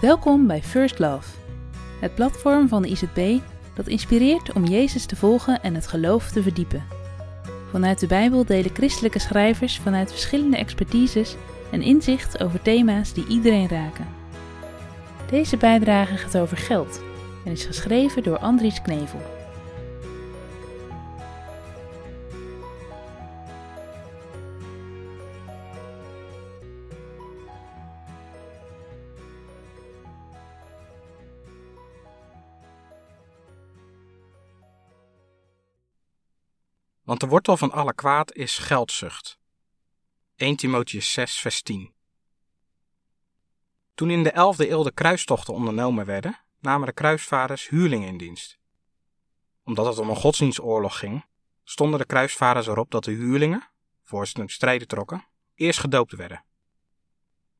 Welkom bij First Love, het platform van de IZB dat inspireert om Jezus te volgen en het geloof te verdiepen. Vanuit de Bijbel delen christelijke schrijvers vanuit verschillende expertises een inzicht over thema's die iedereen raken. Deze bijdrage gaat over geld en is geschreven door Andries Knevel. Want de wortel van alle kwaad is geldzucht. 1 Timotheus 6, vers 10. Toen in de 11e eeuw de kruistochten ondernomen werden, namen de kruisvaarders huurlingen in dienst. Omdat het om een godsdienstoorlog ging, stonden de kruisvaarders erop dat de huurlingen, voor ze ten strijde trokken, eerst gedoopt werden.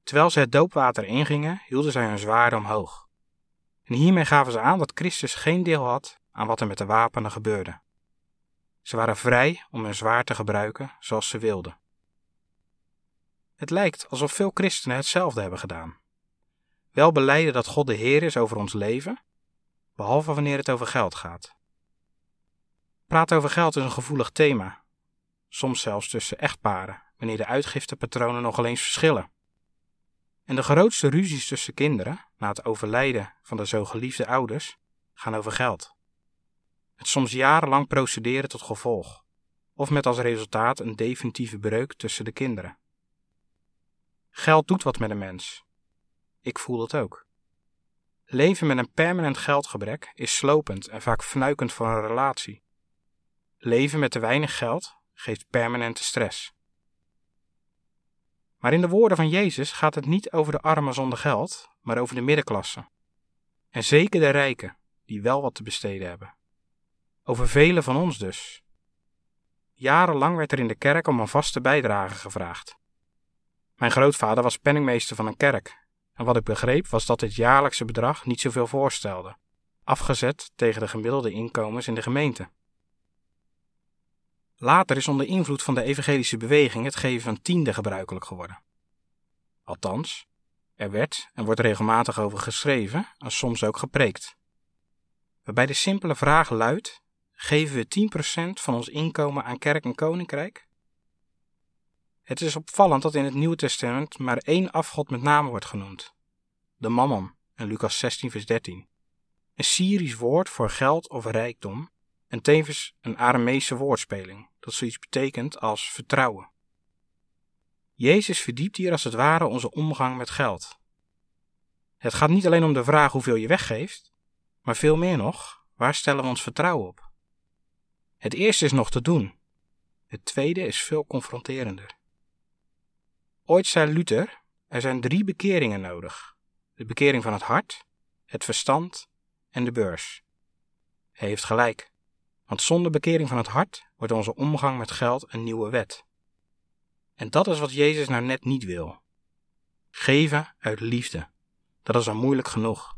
Terwijl ze het doopwater ingingen, hielden zij hun zwaarden omhoog. En hiermee gaven ze aan dat Christus geen deel had aan wat er met de wapenen gebeurde. Ze waren vrij om hun zwaard te gebruiken zoals ze wilden. Het lijkt alsof veel christenen hetzelfde hebben gedaan. Wel beleiden dat God de Heer is over ons leven, behalve wanneer het over geld gaat. Praat over geld is een gevoelig thema, soms zelfs tussen echtparen, wanneer de uitgiftepatronen nogal eens verschillen. En de grootste ruzies tussen kinderen, na het overlijden van de zo geliefde ouders, gaan over geld. Het soms jarenlang procederen tot gevolg, of met als resultaat een definitieve breuk tussen de kinderen. Geld doet wat met een mens. Ik voel het ook. Leven met een permanent geldgebrek is slopend en vaak fnuikend voor een relatie. Leven met te weinig geld geeft permanente stress. Maar in de woorden van Jezus gaat het niet over de armen zonder geld, maar over de middenklasse. En zeker de rijken, die wel wat te besteden hebben. Over velen van ons dus. Jarenlang werd er in de kerk om een vaste bijdrage gevraagd. Mijn grootvader was penningmeester van een kerk, en wat ik begreep was dat dit jaarlijkse bedrag niet zoveel voorstelde, afgezet tegen de gemiddelde inkomens in de gemeente. Later is onder invloed van de evangelische beweging het geven van tiende gebruikelijk geworden. Althans, er werd en wordt regelmatig over geschreven en soms ook gepreekt. Waarbij de simpele vraag luidt: geven we 10% van ons inkomen aan kerk en koninkrijk? Het is opvallend dat in het Nieuwe Testament maar één afgod met name wordt genoemd: de mammon in Lucas 16, vers 13. Een Syrisch woord voor geld of rijkdom en tevens een Arameese woordspeling dat zoiets betekent als vertrouwen. Jezus verdiept hier als het ware onze omgang met geld. Het gaat niet alleen om de vraag hoeveel je weggeeft, maar veel meer nog, waar stellen we ons vertrouwen op? Het eerste is nog te doen. Het tweede is veel confronterender. Ooit zei Luther: er zijn drie bekeringen nodig: de bekering van het hart, het verstand en de beurs. Hij heeft gelijk, want zonder bekering van het hart wordt onze omgang met geld een nieuwe wet. En dat is wat Jezus nou net niet wil. Geven uit liefde. Dat is al moeilijk genoeg.